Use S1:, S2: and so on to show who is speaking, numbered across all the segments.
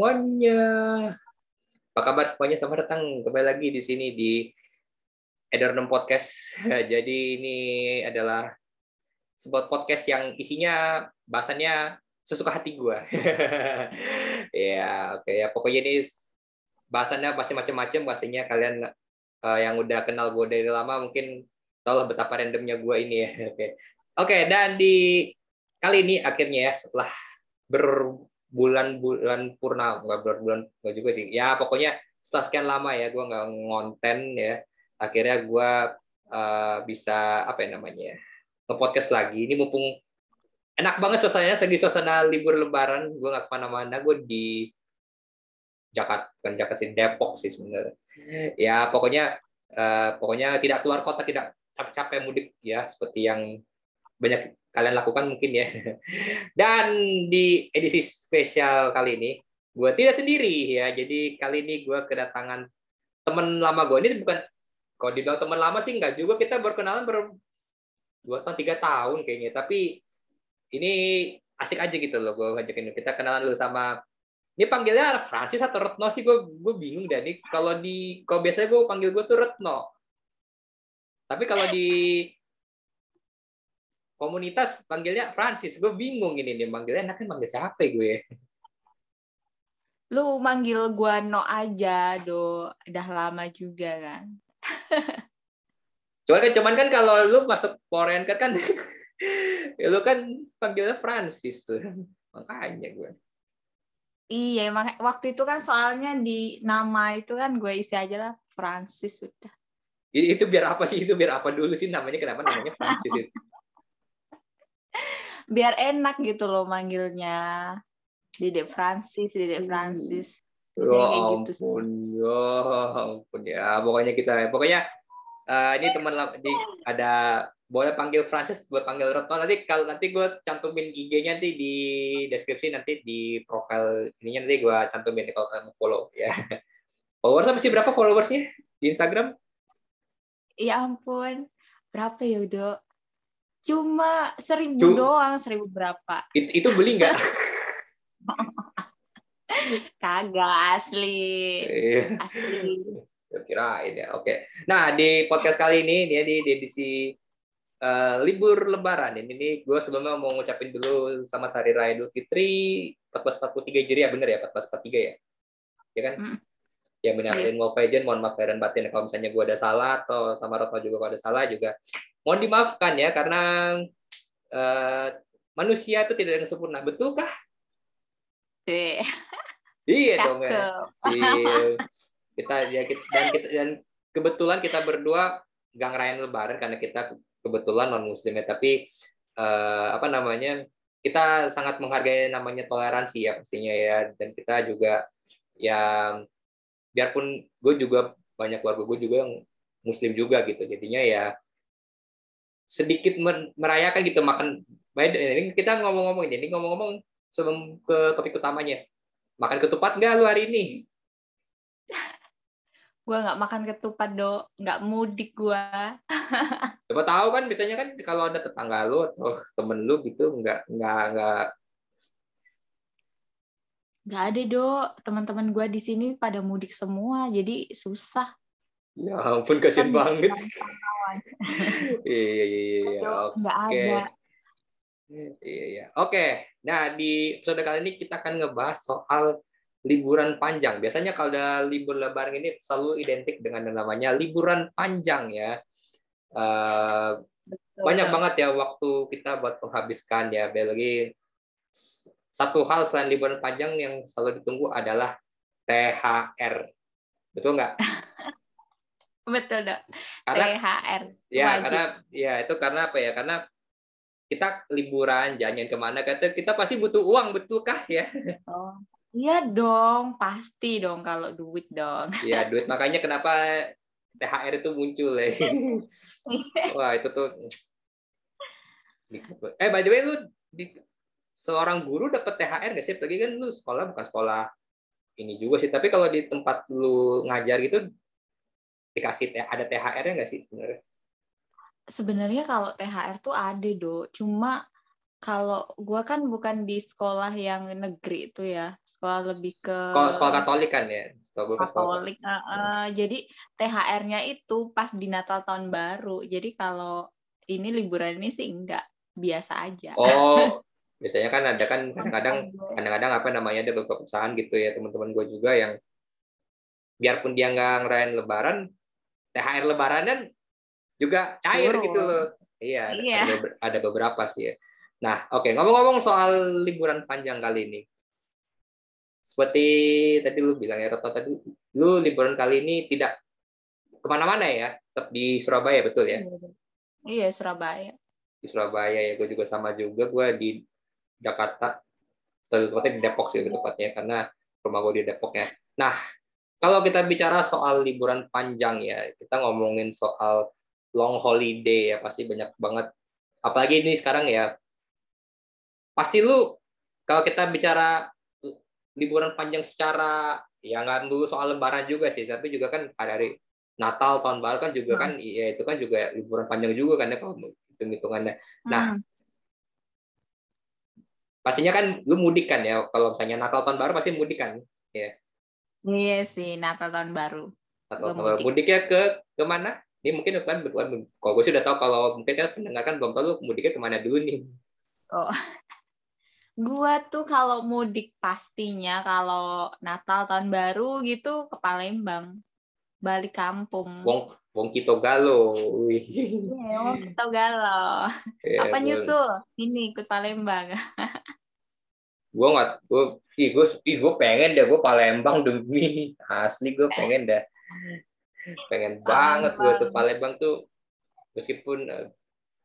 S1: Semuanya. Apa kabar semuanya? Selamat datang kembali lagi di sini di Edernom Podcast. Jadi ini adalah sebuah podcast yang isinya bahasannya sesuka hati gue. ya, oke ya. Pokoknya ini bahasannya pasti macam-macam. Pastinya kalian uh, yang udah kenal gue dari lama mungkin tahu lah betapa randomnya gue ini ya. Oke, oke. Dan di kali ini akhirnya ya setelah berbulan-bulan purna nggak berbulan nggak juga sih. Ya pokoknya setelah sekian lama ya gue nggak ngonten ya. Akhirnya gue uh, bisa apa ya namanya nge-podcast lagi. Ini mumpung enak banget suasananya. Lagi suasana libur lebaran gue nggak ke mana-mana. Gue di Jakarta bukan Jakarta sih Depok sih sebenarnya. Ya pokoknya uh, pokoknya tidak keluar kota tidak capek-capek mudik ya seperti yang banyak kalian lakukan mungkin ya. Dan di edisi spesial kali ini, gue tidak sendiri ya. Jadi kali ini gue kedatangan teman lama gue. Ini bukan, kalau dibilang teman lama sih enggak juga. Kita berkenalan ber dua tahun tiga tahun kayaknya. Tapi ini asik aja gitu loh. Gue ngajakin kita kenalan dulu sama ini panggilnya Francis atau Retno sih gue gue bingung deh nih kalau di kalau biasanya gue panggil gue tuh Retno tapi kalau di komunitas panggilnya Francis. Gue bingung ini nih manggilnya enaknya manggil siapa ya gue?
S2: Lu manggil gue No aja, do. Udah lama juga kan.
S1: cuman kan, cuman kan kalau lu masuk Power kan, ya lu kan panggilnya Francis tuh. Makanya gue.
S2: Iya, emang waktu itu kan soalnya di nama itu kan gue isi aja lah Francis sudah.
S1: Jadi itu biar apa sih? Itu biar apa dulu sih namanya? Kenapa namanya Francis itu?
S2: Biar enak gitu loh manggilnya. Dede Francis Dede hmm. Francis.
S1: Ya ampun gitu ya ampun ya. Pokoknya kita pokoknya uh, ini teman di ada boleh panggil Francis buat panggil Retno. Nanti kalau nanti gue cantumin IG-nya nanti di deskripsi nanti di profil ininya nanti gue cantumin kalau kalian mau follow ya. Followers masih berapa followersnya di Instagram?
S2: Ya ampun. Berapa ya udah Cuma seribu Cuma, doang, seribu berapa?
S1: Itu, itu beli nggak?
S2: Kagak asli.
S1: Iya. Asli. Kirain ya. Oke. Nah, di podcast kali ini dia di, di edisi uh, libur lebaran ini nih gue sebelumnya mau ngucapin dulu sama Hari Raya Idul Fitri 1443 Hijriah bener ya 1443 ya. Ya kan? Mm. Ya benar. Yeah. Mau mohon maaf dan batin kalau misalnya gue ada salah atau sama Rotma juga kalau ada salah juga mohon dimaafkan ya karena uh, manusia itu tidak ada yang sempurna, betulkah?
S2: Iya.
S1: Iya dong ya. Iya. Kita ya kita, dan kita dan kebetulan kita berdua gak ngerayain lebaran karena kita kebetulan non muslim ya tapi uh, apa namanya kita sangat menghargai namanya toleransi ya pastinya ya dan kita juga ya biarpun gue juga banyak keluarga gue juga yang muslim juga gitu. Jadinya ya sedikit merayakan gitu makan. Baik ini kita ngomong-ngomong ini ngomong-ngomong sebelum ke topik utamanya. Makan ketupat nggak lu hari ini?
S2: Gue nggak makan ketupat do nggak mudik gue
S1: coba tahu kan biasanya kan kalau ada tetangga lu atau temen lu gitu nggak nggak nggak
S2: nggak ada do teman-teman gue di sini pada mudik semua jadi susah.
S1: Ya ampun kasian kan banget. iya iya iya oke. iya iya oke. Nah di episode kali ini kita akan ngebahas soal liburan panjang. Biasanya kalau ada libur lebaran ini selalu identik dengan yang namanya liburan panjang ya. Uh, banyak banget ya waktu kita buat menghabiskan ya. Lagi satu hal selain liburan panjang yang selalu ditunggu adalah THR betul nggak
S2: Betul, Dok. Karena, THR.
S1: Ya, wajib. karena ya itu karena apa ya? Karena kita liburan, jalan ke mana, kata kita pasti butuh uang, betulkah ya?
S2: Oh, iya dong, pasti dong kalau duit dong.
S1: Iya, duit. Makanya kenapa THR itu muncul ya. Wah, itu tuh. Eh, by the way, lu di, seorang guru dapat THR nggak sih? Lagi kan lu sekolah bukan sekolah ini juga sih. Tapi kalau di tempat lu ngajar gitu, dikasih ada THR-nya nggak sih sebenarnya?
S2: Sebenarnya kalau THR tuh ada do, cuma kalau gue kan bukan di sekolah yang negeri itu ya, sekolah lebih ke
S1: Sekolah, sekolah Katolik kan ya? Sekolah gua kan
S2: Katolik. uh, uh, Jadi THR-nya itu pas di Natal tahun baru. Jadi kalau ini liburan ini sih enggak biasa aja.
S1: Oh, biasanya kan ada kan kadang-kadang kadang-kadang apa namanya ada beberapa perusahaan gitu ya teman-teman gue juga yang biarpun dia nggak ngerayain Lebaran, THR Lebaran kan juga cair
S2: Turun.
S1: gitu loh. Iya, ada-
S2: Iya.
S1: ada, ada beberapa sih ya. Nah, oke ngomong-ngomong soal liburan panjang kali ini, seperti tadi lu bilang ya Roto tadi, lu liburan kali ini tidak ke mana-mana ya, tetap di Surabaya betul ya?
S2: Iya Surabaya.
S1: di Surabaya ya gue juga sama juga gue di Jakarta tepatnya di Depok sih lebih tepatnya karena rumah gue di Depok ya. Nah kalau kita bicara soal liburan panjang ya kita ngomongin soal long holiday ya pasti banyak banget apalagi ini sekarang ya pasti lu kalau kita bicara liburan panjang secara ya nggak dulu soal lebaran juga sih tapi juga kan hari Natal tahun baru kan juga kan ya itu kan juga liburan panjang juga kan ya kalau hitung hitungannya Nah,
S2: Hmm.
S1: Pastinya kan lu mudik kan ya kalau misalnya Natal tahun baru pasti mudik kan
S2: Iya sih Natal tahun baru.
S1: Natal tahun baru
S2: mudik.
S1: mudiknya ke ke mana ini mungkin kan bukan kalau gue sudah tahu kalau mungkin kan pendengar kan belum tahu lu mudiknya ke mana dulu nih
S2: Gua tuh kalau mudik pastinya kalau Natal tahun baru gitu ke Palembang. Balik kampung.
S1: Wong Wong Kito Galo Wih.
S2: Iya, kita galau.
S1: Ya,
S2: Apa nyusul? Ini ikut Palembang.
S1: gue nggak gue ih gue ih gue pengen deh gue Palembang demi asli gue pengen dah pengen banget gue tuh Palembang tuh meskipun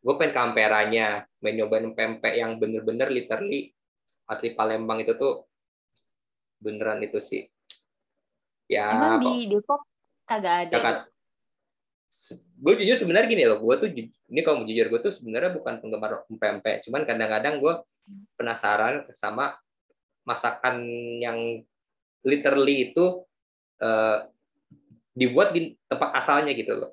S1: gue pengen kamperanya main nyobain pempek yang bener-bener literally asli Palembang itu tuh beneran itu sih ya
S2: Emang
S1: kok-
S2: di Depok kagak ada.
S1: Kakak, gue jujur sebenarnya gini loh, gue tuh ini kalau mau jujur gue tuh sebenarnya bukan penggemar pempek, cuman kadang-kadang gue penasaran sama masakan yang literally itu eh, dibuat di tempat asalnya gitu loh.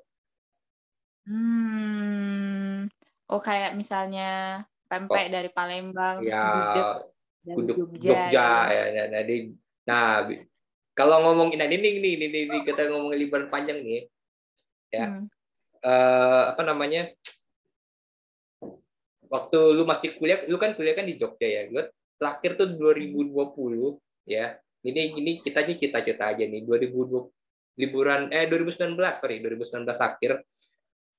S2: Hmm. Oh kayak misalnya pempek dari Palembang, terus
S1: Ya,
S2: gudeg dari Jogja.
S1: Jogja,
S2: ya.
S1: ya, nah, nah, nah, kalau ngomongin nah ini nih, ini, ini, ini kita ngomongin liburan panjang nih, ya.
S2: Hmm.
S1: eh, apa namanya? Waktu lu masih kuliah, lu kan kuliah kan di Jogja ya. Gue terakhir tuh 2020 ya. Ini ini kita nih cita-cita aja nih 2020 liburan eh 2019 sorry 2019 akhir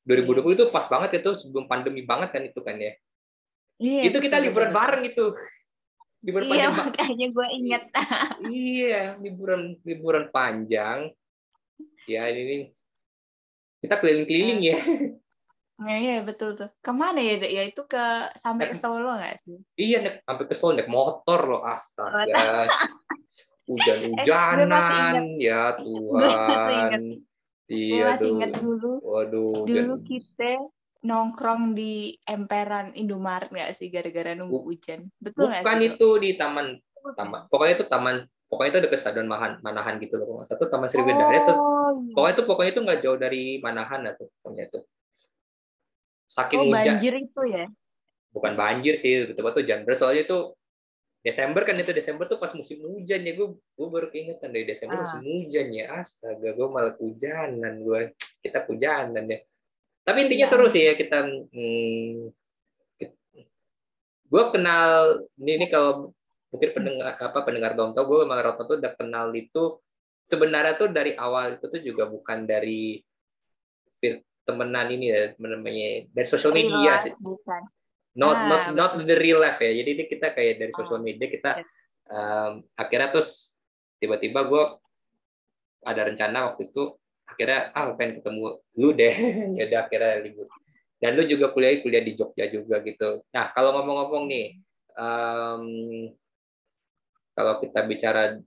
S1: 2020 itu pas banget itu sebelum pandemi banget kan itu kan ya.
S2: Iya,
S1: itu kita
S2: betul,
S1: liburan
S2: betul.
S1: bareng itu. Liburan
S2: Iya,
S1: panjang.
S2: makanya gue inget.
S1: iya, liburan liburan panjang. Ya ini kita keliling-keliling ya.
S2: Nah, iya betul tuh. Ke mana ya? Dek? Ya itu ke sampai ke Solo nggak sih?
S1: Iya, naik, sampai ke Solo naik motor loh, astaga.
S2: Eh,
S1: Hujan-hujanan, ya Tuhan. Iya
S2: masih
S1: tuh.
S2: inget dulu.
S1: Waduh.
S2: Dulu
S1: hujan.
S2: kita nongkrong di emperan Indomaret nggak sih gara-gara nunggu
S1: Bu-
S2: hujan. Betul nggak
S1: Bukan
S2: sih?
S1: Itu di taman taman. Pokoknya itu taman pokoknya itu dekat stadion Manahan, Manahan gitu loh. Satu Taman Sriwidaya itu.
S2: Oh.
S1: Pokoknya itu pokoknya itu nggak jauh dari Manahan lah tuh pokoknya itu. Saking
S2: oh
S1: hujan,
S2: banjir itu ya?
S1: bukan banjir sih, betul-betul hujan deras. Soalnya itu Desember kan itu Desember tuh pas musim hujan ya gue gue baru keingetan dari Desember
S2: Ah.
S1: musim hujan ya astaga gue malah hujanan gue kita hujanan ya tapi intinya
S2: Ya
S1: seru sih ya kita hmm, gue kenal ini, ini kalau mungkin pendengar apa pendengar belum tahu gue sama Roto tuh udah kenal itu. Sebenarnya tuh dari awal itu tuh juga bukan dari temenan ini ya namanya dari sosial media sih.
S2: Bukan.
S1: not
S2: Ah,
S1: not not the real life ya. Jadi ini kita kayak dari
S2: Oh,
S1: sosial media kita em, akhirnya terus tiba-tiba gue ada rencana waktu itu akhirnya ah pengen ketemu lu deh. Ya udah akhirnya libur dan lu juga kuliah kuliah di Jogja juga gitu. Nah kalau ngomong-ngomong nih em, kalau kita bicara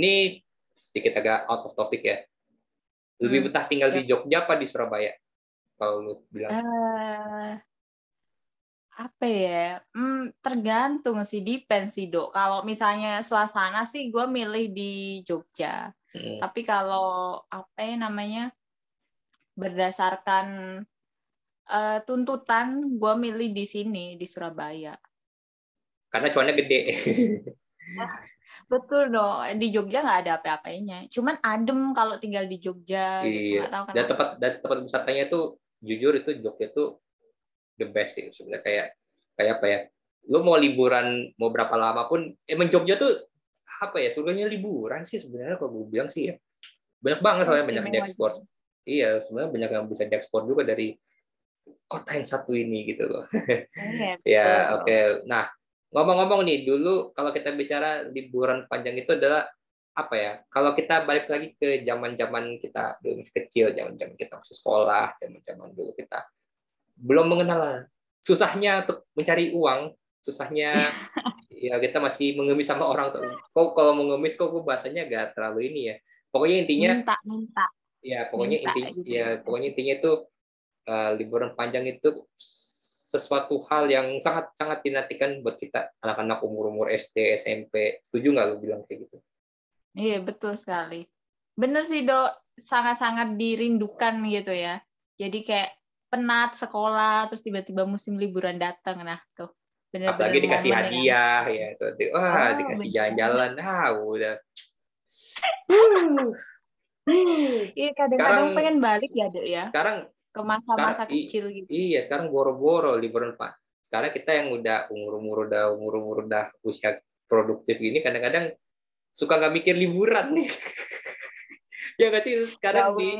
S1: ini sedikit agak out of topic ya lebih
S2: Hmm,
S1: betah tinggal di Jogja apa di Surabaya kalau lu bilang
S2: Eh, apa ya? Hmm, tergantung sih, depend sih, Dok. Kalau misalnya suasana sih gue milih di Jogja.
S1: Hmm.
S2: Tapi kalau apa ya namanya? berdasarkan uh, tuntutan gue milih di sini di Surabaya.
S1: Karena cuannya gede.
S2: Betul dong. Di Jogja nggak ada apa-apanya. Cuman adem kalau tinggal di Jogja.
S1: Gitu. Iya. Gitu. tahu dan tempat dan tempat wisatanya itu jujur itu Jogja itu the best sih sebenarnya kayak kayak apa ya? Lu mau liburan mau berapa lama pun emang Jogja tuh apa ya surganya liburan sih sebenarnya kalau gue bilang sih ya banyak banget soalnya banyak diekspor iya sebenarnya banyak yang bisa diekspor juga dari kota yang satu ini gitu loh iya, ya oke okay. nah ngomong-ngomong nih dulu kalau kita bicara liburan panjang itu adalah apa ya? Kalau kita balik lagi ke zaman zaman kita dulu masih kecil zaman zaman kita masih sekolah zaman zaman dulu kita belum mengenal susahnya untuk mencari uang susahnya ya kita masih mengemis sama orang kok kalau mengemis kok gue bahasanya gak terlalu ini ya. Pokoknya intinya
S2: minta minta.
S1: Ya pokoknya minta, intinya gitu. ya pokoknya intinya itu uh, liburan panjang itu sesuatu hal yang sangat sangat dinantikan buat kita anak-anak umur umur SD SMP setuju nggak lo bilang kayak gitu?
S2: Iya betul sekali. Bener sih dok. Sangat-sangat dirindukan gitu ya. Jadi kayak penat sekolah terus tiba-tiba musim liburan datang nah tuh.
S1: Bener -bener apalagi dikasih hadiah ya. Tuh wah oh, dikasih jalan-jalan. Ah udah.
S2: Iya kadang-kadang pengen balik ya dek ya.
S1: Sekarang
S2: ke masa-masa kecil gitu.
S1: Iya sekarang boro-boro liburan pak. Sekarang kita yang udah umur-umur udah umur-umur udah usia produktif ini kadang-kadang suka nggak mikir liburan nih. ya nggak sih sekarang di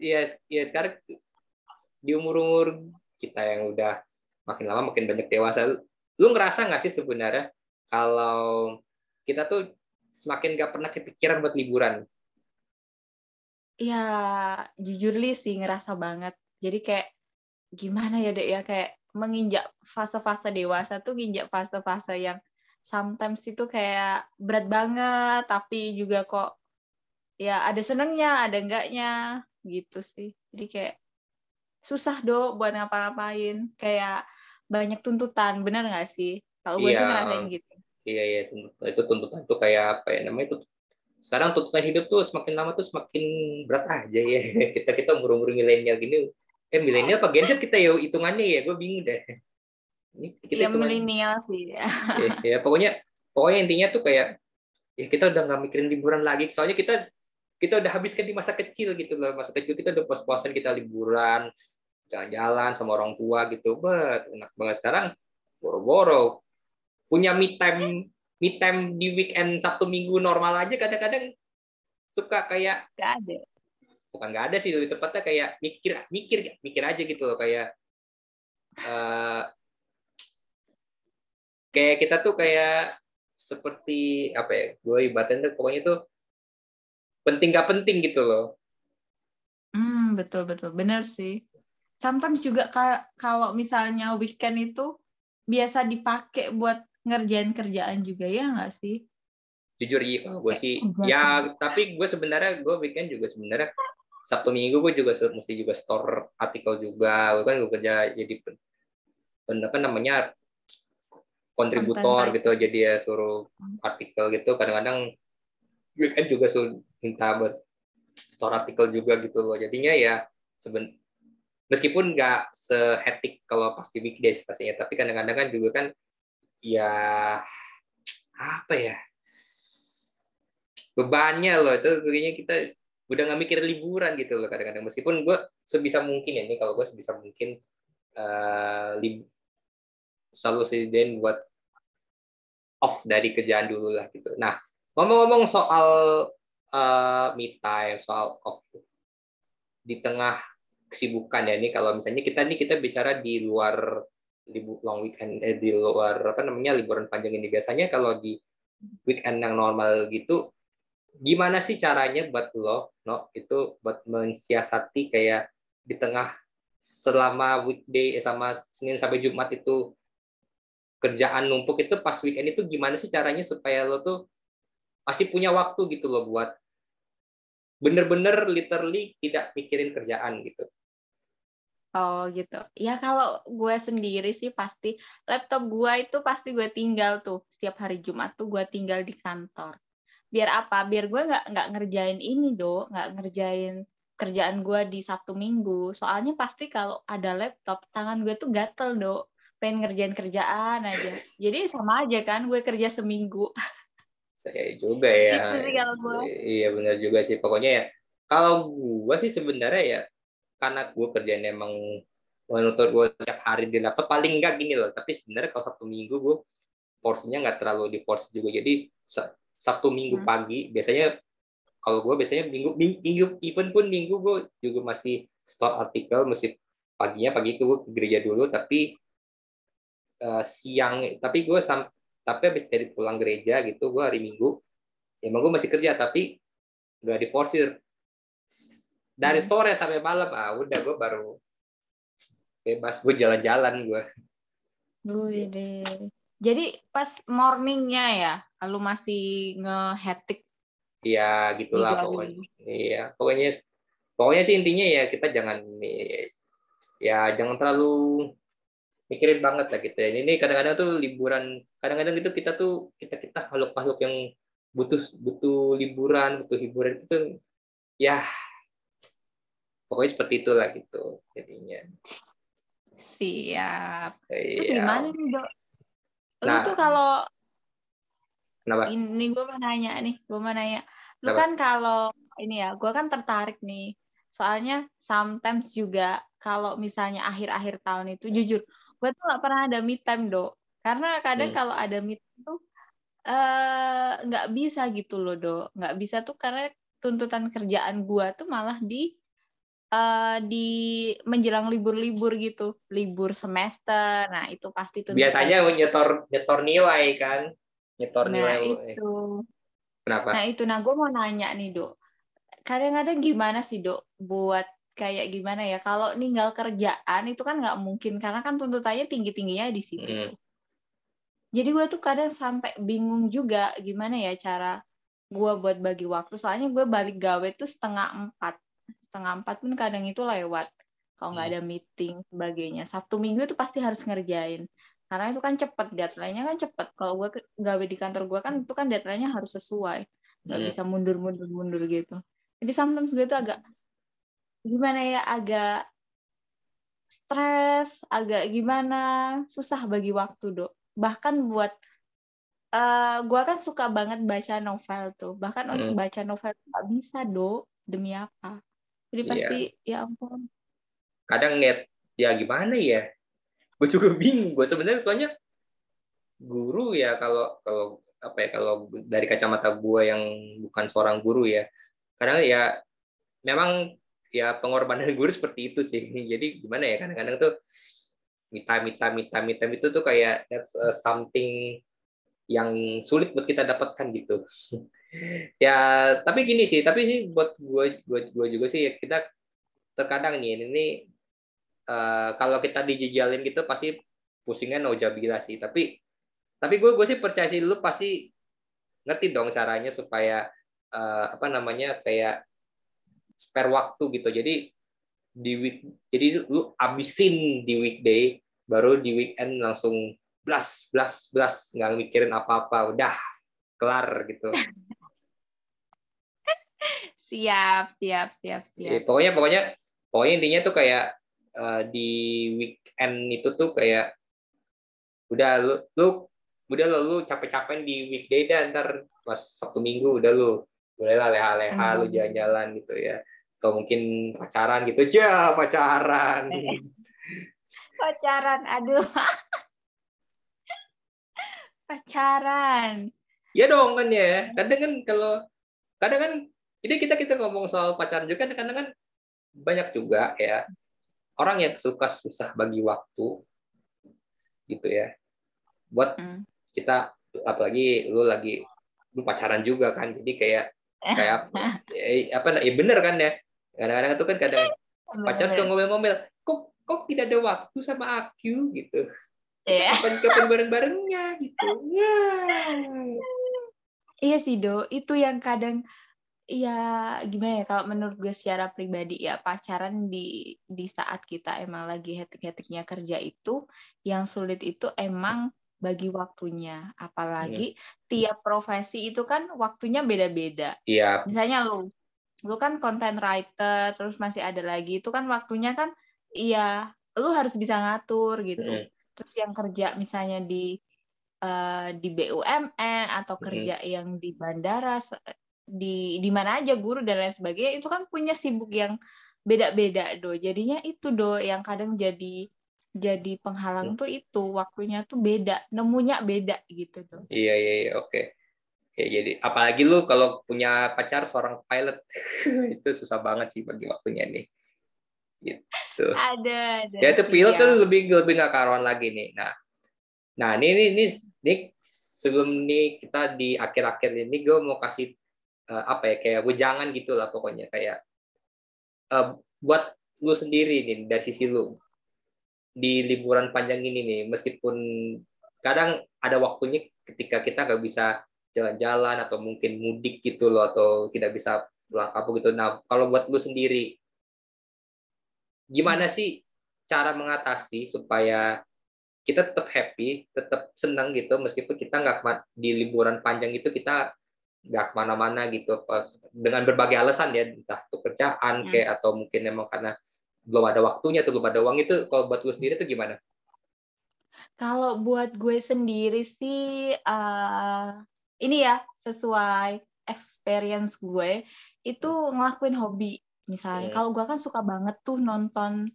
S1: ya ya sekarang di umur-umur kita yang udah makin lama makin banyak dewasa lu ngerasa nggak sih sebenarnya kalau kita tuh semakin nggak pernah kepikiran buat liburan
S2: ya jujur li sih ngerasa banget. Jadi kayak gimana ya dek ya? Kayak menginjak fase-fase dewasa tuh nginjak fase-fase yang sometimes itu kayak berat banget tapi juga kok ya ada senengnya ada enggaknya gitu sih. Jadi kayak susah dong buat ngapa-ngapain. Kayak banyak tuntutan benar nggak sih? Kalau gue iya, sih ngerasain gitu.
S1: Iya iya itu tuntutan tuh kayak apa ya namanya itu sekarang tuntutan hidup tuh semakin lama tuh semakin berat aja ya. Kita kita umur umur milenial gini eh milenial apa Gen kita ya hitungannya ya? Gue bingung deh.
S2: Ini kita ya, milenial sih.
S1: Ya. ya, ya pokoknya pokoknya intinya tuh kayak ya kita udah nggak mikirin liburan lagi. Soalnya kita kita udah habiskan di masa kecil gitu loh. Masa kecil kita udah puas-puasan kita liburan jalan-jalan sama orang tua gitu. Bet enak banget. Sekarang boro-boro. Punya me time me time di weekend Sabtu Minggu normal aja kadang-kadang suka kayak
S2: gak ada.
S1: Bukan gak ada sih lebih tepatnya kayak mikir mikir mikir aja gitu loh kayak uh, kayak kita tuh kayak seperti apa ya gue ibaratnya tuh pokoknya tuh penting gak penting gitu loh.
S2: Hmm betul betul. Benar sih. Sometimes juga kalau misalnya weekend itu biasa dipakai buat ngerjain kerjaan juga ya nggak sih?
S1: Jujur iya. Kalau gue sih ya tapi gue sebenarnya gue weekend juga sebenarnya Sabtu Minggu gue juga mesti juga store artikel juga. Gue kan gue kerja jadi apa namanya kontributor gitu. jadi ya suruh artikel gitu. Kadang-kadang weekend juga suruh minta buat store artikel juga gitu loh. Jadinya ya seben meskipun nggak sehetik kalau pasti weekdays pastinya tapi kadang-kadang kan juga kan ya apa ya? Bebannya loh itu begini kita udah nggak mikir liburan gitu loh kadang-kadang. Meskipun gue sebisa mungkin ya ini kalau gue sebisa mungkin uh, lib selalu sediain buat off dari kerjaan dulu lah gitu. Nah ngomong-ngomong soal uh, me time soal off di tengah kesibukan ya ini kalau misalnya kita nih kita bicara di luar libur long weekend eh, di luar apa namanya liburan panjang ini. Biasanya kalau di weekend yang normal gitu gimana sih caranya buat lo no itu buat mensiasati kayak di tengah selama weekday eh, sama Senin sampai Jumat itu kerjaan numpuk itu pas weekend itu gimana sih caranya supaya lo tuh masih punya waktu gitu loh buat bener-bener literally tidak mikirin kerjaan gitu
S2: Oh gitu. Ya kalau gue sendiri sih pasti laptop gue itu pasti gue tinggal tuh setiap hari Jumat tuh gue tinggal di kantor. Biar apa? Biar gue nggak nggak ngerjain ini do, nggak ngerjain kerjaan gue di Sabtu Minggu. Soalnya pasti kalau ada laptop, tangan gue tuh gatel, dok. Pengen ngerjain kerjaan aja. Jadi sama aja kan, gue kerja seminggu.
S1: Saya juga ya.
S2: Itu sih kalau gue.
S1: Iya benar juga sih. Pokoknya ya, kalau gue sih sebenarnya ya, karena gue kerjaan emang menurut gue setiap hari di laptop, paling enggak gini loh. Tapi sebenarnya kalau Sabtu Minggu gue porsinya nggak terlalu di porsi juga. Jadi Sabtu Minggu hmm. pagi, biasanya kalau gue biasanya minggu, minggu even pun minggu gue juga masih store artikel masih paginya pagi itu gue ke gereja dulu tapi uh, siang tapi gue sam tapi habis dari pulang gereja gitu gue hari minggu emang gue masih kerja tapi gak diforsir dari hmm. sore sampai malam ah udah gue baru bebas gue jalan-jalan gue
S2: jadi pas morningnya ya lu masih ngehetik
S1: Iya, gitulah pokoknya. Iya, pokoknya pokoknya sih intinya ya kita jangan ya jangan terlalu mikirin banget lah gitu ya. Ini kadang-kadang tuh liburan, kadang-kadang itu kita tuh kita kita makhluk-makhluk yang butuh butuh liburan, butuh hiburan itu ya pokoknya seperti itulah gitu jadinya.
S2: Siap. Iya. Terus gimana nih dok? Lu nah, tuh kalau Kenapa? Ini gue mau nanya nih, gue mau nanya. Lu Kenapa? kan kalau ini ya, gue kan tertarik nih. Soalnya sometimes juga kalau misalnya akhir-akhir tahun itu, jujur, gue tuh gak pernah ada meet time, dok. Karena kadang hmm. kalau ada meet time tuh eh, nggak uh, bisa gitu loh, dok. Nggak bisa tuh karena tuntutan kerjaan gue tuh malah di uh, di menjelang libur-libur gitu, libur semester. Nah itu pasti
S1: tuh. Biasanya nyetor nyetor nilai kan nyetor
S2: nah,
S1: nilai
S2: itu.
S1: Kenapa?
S2: Nah itu, nah gue mau nanya nih dok, kadang-kadang gimana sih dok buat kayak gimana ya kalau ninggal kerjaan itu kan nggak mungkin karena kan tuntutannya tinggi tingginya di situ. Hmm. Jadi gue tuh kadang sampai bingung juga gimana ya cara gue buat bagi waktu. Soalnya gue balik gawe tuh setengah empat, setengah empat pun kadang itu lewat. Kalau nggak hmm. ada meeting sebagainya. Sabtu minggu itu pasti harus ngerjain karena itu kan cepet deadline-nya kan cepet kalau gue gawe di kantor gue kan itu kan deadline-nya harus sesuai nggak hmm. bisa mundur mundur mundur gitu jadi sometimes gue tuh agak gimana ya agak stres agak gimana susah bagi waktu dok bahkan buat uh, gue kan suka banget baca novel tuh bahkan hmm. untuk baca novel nggak bisa dok demi apa jadi iya. pasti yeah. ya ampun
S1: kadang net ya gimana ya gue juga bingung gue sebenarnya soalnya guru ya kalau kalau apa ya kalau dari kacamata gue yang bukan seorang guru ya karena ya memang ya pengorbanan guru seperti itu sih jadi gimana ya kadang-kadang tuh mita mita mita mita itu tuh kayak that's uh, something yang sulit buat kita dapatkan gitu. Ya tapi gini sih tapi sih buat gue gue gue juga sih kita terkadang nih ini uh, kalau kita dijejalin gitu pasti pusingnya no jabila sih. Tapi tapi gue gue sih percaya sih lu pasti ngerti dong caranya supaya uh, apa namanya kayak spare waktu gitu. Jadi di week jadi lu abisin di weekday baru di weekend langsung blas blas blas nggak mikirin apa-apa udah kelar gitu.
S2: Siap siap siap siap.
S1: ya, pokoknya pokoknya pokoknya intinya tuh kayak uh, di weekend itu tuh kayak udah lu, lu udah lo lu capek-capek di weekday dan ntar pas sabtu minggu udah lu bolehlah leha-leha hmm. lu jalan-jalan gitu ya. Atau mungkin pacaran gitu aja pacaran.
S2: Pacaran aduh pacaran.
S1: Ya dong kan ya. Kadang kan kalau kadang kan ini kita kita ngomong soal pacaran juga kadang kan banyak juga ya. Orang yang suka susah bagi waktu gitu ya. Buat hmm. kita apalagi lu lagi lu pacaran juga kan. Jadi kayak kayak eh, apa ya bener kan ya. Kadang-kadang itu kan kadang pacar suka ngomel-ngomel kok kok tidak ada waktu sama aku? Gitu yeah. kapan kapan bareng-barengnya gitu. Ya
S2: iya sih do. Itu yang kadang ya gimana ya kalau menurut gue secara pribadi ya pacaran di di saat kita emang lagi hetik-hetiknya kerja itu yang sulit itu emang bagi waktunya. Apalagi hmm. tiap profesi itu kan waktunya beda-beda.
S1: Iya.
S2: Misalnya lu lu kan content writer terus masih ada lagi itu kan waktunya kan iya lu harus bisa ngatur gitu. Mm. Terus yang kerja misalnya di uh, di BUMN atau kerja mm. yang di bandara di di mana aja guru dan lain sebagainya itu kan punya sibuk yang beda-beda do jadinya itu do yang kadang jadi jadi penghalang mm. tuh itu waktunya tuh beda nemunya beda gitu do
S1: iya iya, iya oke okay ya jadi apalagi lu kalau punya pacar seorang pilot itu susah banget sih bagi waktunya nih gitu.
S2: Ada, ada
S1: ya itu pilot tuh lebih lebih nggak karuan lagi nih. Nah nah ini ini ini, ini sebelum nih kita di akhir-akhir ini gue mau kasih uh, apa ya kayak jangan gitu lah pokoknya. Kayak uh, buat lu sendiri nih dari sisi lu di liburan panjang ini nih meskipun kadang ada waktunya ketika kita nggak bisa jalan-jalan atau mungkin mudik gitu loh atau tidak bisa pulang kampung gitu. Nah, kalau buat lu sendiri gimana sih cara mengatasi supaya kita tetap happy, tetap senang gitu meskipun kita nggak di liburan panjang itu kita nggak ke mana-mana gitu dengan berbagai alasan ya entah pekerjaan hmm. kayak atau mungkin memang karena belum ada waktunya atau belum ada uang itu kalau buat lu sendiri itu gimana?
S2: Kalau buat gue sendiri sih uh, ini ya sesuai experience gue itu ngelakuin hobi misalnya. Hmm. Kalau gue kan suka banget tuh nonton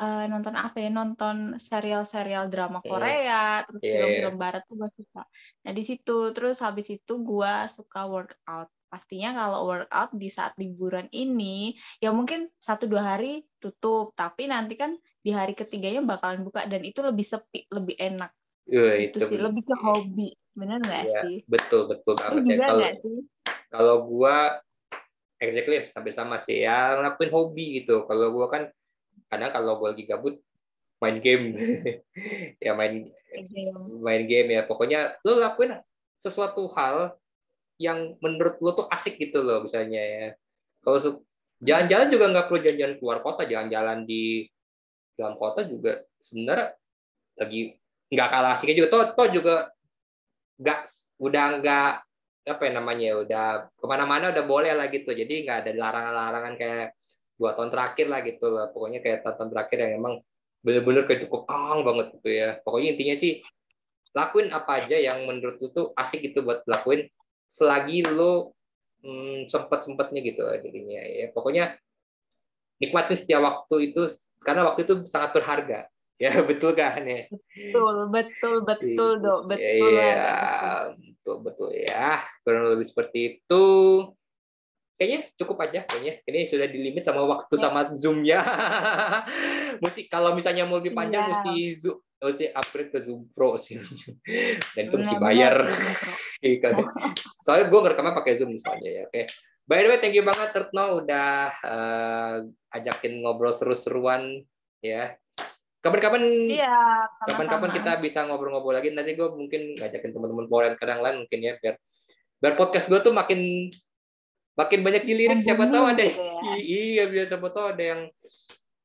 S2: uh, nonton apa ya nonton serial-serial drama Korea terus yeah. film-film Barat tuh gue suka. Nah di situ terus habis itu gue suka workout. Pastinya kalau workout di saat liburan ini ya mungkin satu dua hari tutup tapi nanti kan di hari ketiganya bakalan buka dan itu lebih sepi lebih enak. Uh, itu, itu sih lebih ke hobi Benar nggak ya, sih?
S1: Betul, betul banget ya. Kalau kalau gua exactly sampai sama sih. Ya ngelakuin hobi gitu. Kalau gua kan kadang kalau gua lagi gabut main game. Ya main main game. ya. Pokoknya lo lakuin sesuatu hal yang menurut lo tuh asik gitu loh misalnya ya. Kalau jalan-jalan juga nggak perlu jalan-jalan keluar kota. Jalan-jalan di dalam kota juga sebenarnya lagi nggak kalah asiknya juga. Toh, toh juga nggak udah nggak apa ya namanya ya udah ke mana-mana udah boleh lah gitu jadi nggak ada larangan-larangan kayak dua tahun terakhir lah gitu lah pokoknya kayak tahun terakhir yang emang bener-bener kayak kekang banget gitu ya pokoknya intinya sih lakuin apa aja yang menurut lu tuh asik gitu buat lakuin selagi lu hmm, sempet sempetnya gitu jadinya ya pokoknya nikmatin setiap waktu itu karena waktu itu sangat berharga Ya betul kan ya.
S2: Betul betul betul
S1: iya.
S2: dok betul.
S1: Iya betul betul ya kurang lebih seperti itu. Kayaknya cukup aja kayaknya. Ini sudah dilimit sama waktu ya. sama zoomnya. mesti kalau misalnya mau lebih panjang ya. mesti zoom mesti upgrade ke Zoom Pro sih. Dan itu mesti bayar. Iya kan? Soalnya gue ngerekamnya pakai Zoom misalnya ya. Oke. By the way, thank you banget Tertno udah uh, ajakin ngobrol seru-seruan ya kapan-kapan kapan-kapan kita bisa ngobrol-ngobrol lagi. Nanti gue mungkin ngajakin teman-teman foreign kadang lain mungkin ya biar biar podcast gue tuh makin makin banyak dilirik siapa tahu ada ya. iya biar siapa tahu ada yang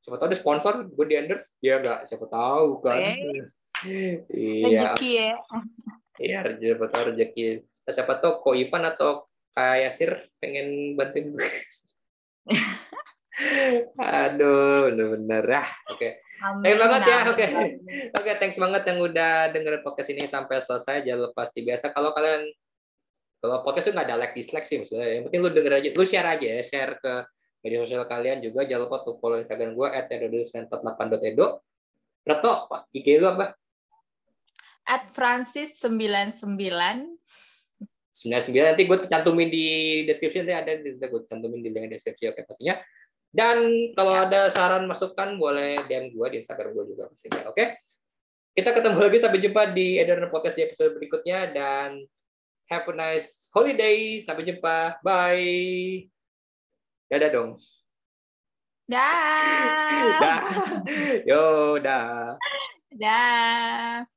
S1: siapa tahu ada sponsor gue di endorse. Ya enggak siapa tahu kan?
S2: Iya. Rezeki ya.
S1: Iya siapa tahu rezeki. Siapa tahu ko Ivan atau kayak Yasir pengen bantuin gue Aduh, bener-bener ah. Oke. Okay. Thanks banget ya. Oke. Okay. Oke, okay, thanks banget yang udah dengerin podcast ini sampai selesai. Jangan lupa pasti biasa kalau kalian kalau podcast itu nggak ada like dislike sih maksudnya. Yang penting lu denger aja, lu share aja ya, share ke media sosial kalian juga. Jangan lupa tuh follow Instagram gue @edo48.edo. Reto, IG lu apa?
S2: At Francis 99
S1: 99 nanti gue cantumin di description nanti ada gue cantumin di link deskripsi oke pastinya dan kalau ya. ada saran masukan boleh DM gue di Instagram gue juga pastinya. Oke. Okay? Kita ketemu lagi sampai jumpa di Ederner Podcast di episode berikutnya dan have a nice holiday. Sampai jumpa. Bye. Dadah dong.
S2: Dah.
S1: dah. Yo, dah.
S2: Dah.